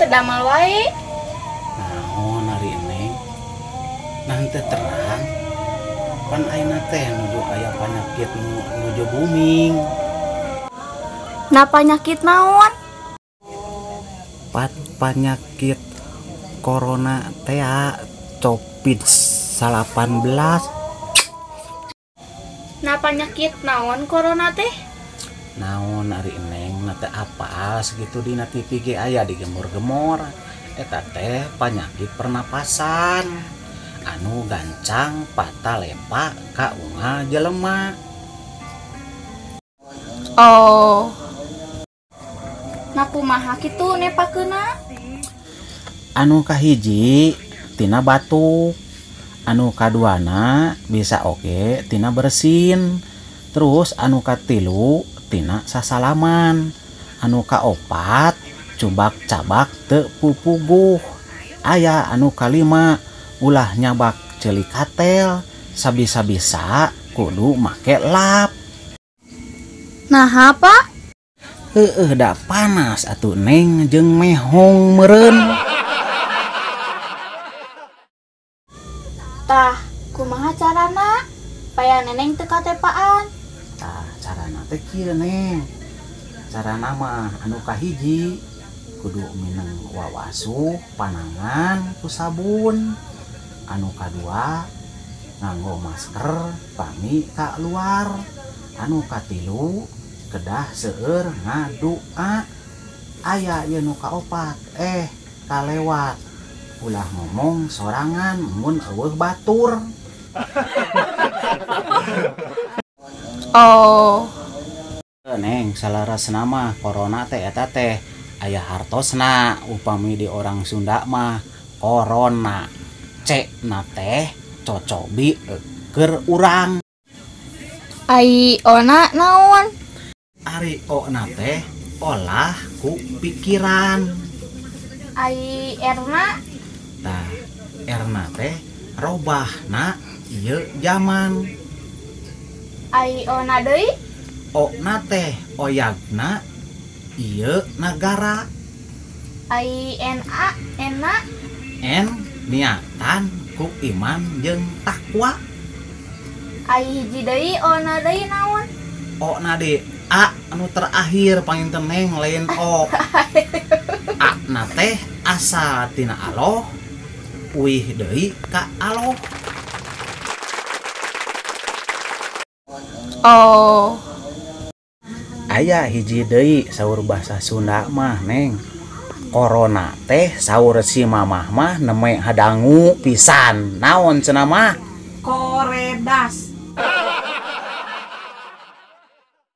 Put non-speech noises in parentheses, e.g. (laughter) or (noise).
terdamal wae. naon ari neng nanti terang pan aina teh nuju aya penyakit nu nuju booming Nah penyakit naon? pat penyakit corona teh covid 18 Nah penyakit naon corona teh? naon ari neng nate apa segitu di TV ge aya digemor-gemor eta teh penyakit pernapasan. Anu gancang patah lepak ka unga jelema oh. Naku maha kitu nepakena anu kahiji tina batuk anu kaduana bisa oke tina bersin. Terus anu katilu tina sasalaman. anu kaopat cubak cabak tepupuguh aya anu kalima ulah nyabak celikatel sabisa-bisa kudu make lap. Nah apa Heeh da panas atuh neng jeng mehong meren tah kumaha carana? Paya neneng teka tepaan tah carana teh kieu neng. cara nama anukahiji kudu Minang wawasu panangan ku sabun. Anuka kadua nganggo masker pami tak luar. Anu katilu kedah seueur ngadua. Aya yeuh nu kaopat eh kalewat. Ulah ngomong sorangan mun eueuh batur. (laughs) Oh. neng salaras nama Corona teh eta teh. Aya hartosna upami di orang Sunda mah Corona. Cek na teh cocobi keur urang. Ai ona naon? Ari ona teh olah ku pikiran. Ai erna? Tah erna teh robah na iya zaman ai ona deui? Okna teh oyagna ieu negara INA enak N niatan ku iman jeung takwa. Hiji deui ona deui naon? Ona nade A anu terakhir paling teneng lain O A na teh asal tina Allah Wih deui ka Allah Oh. ayaah hiji Dei saur bahasa Sunda mah neng. Korona teh saur si mamah mah neme hadangu pisan. Naon cenamah koredas.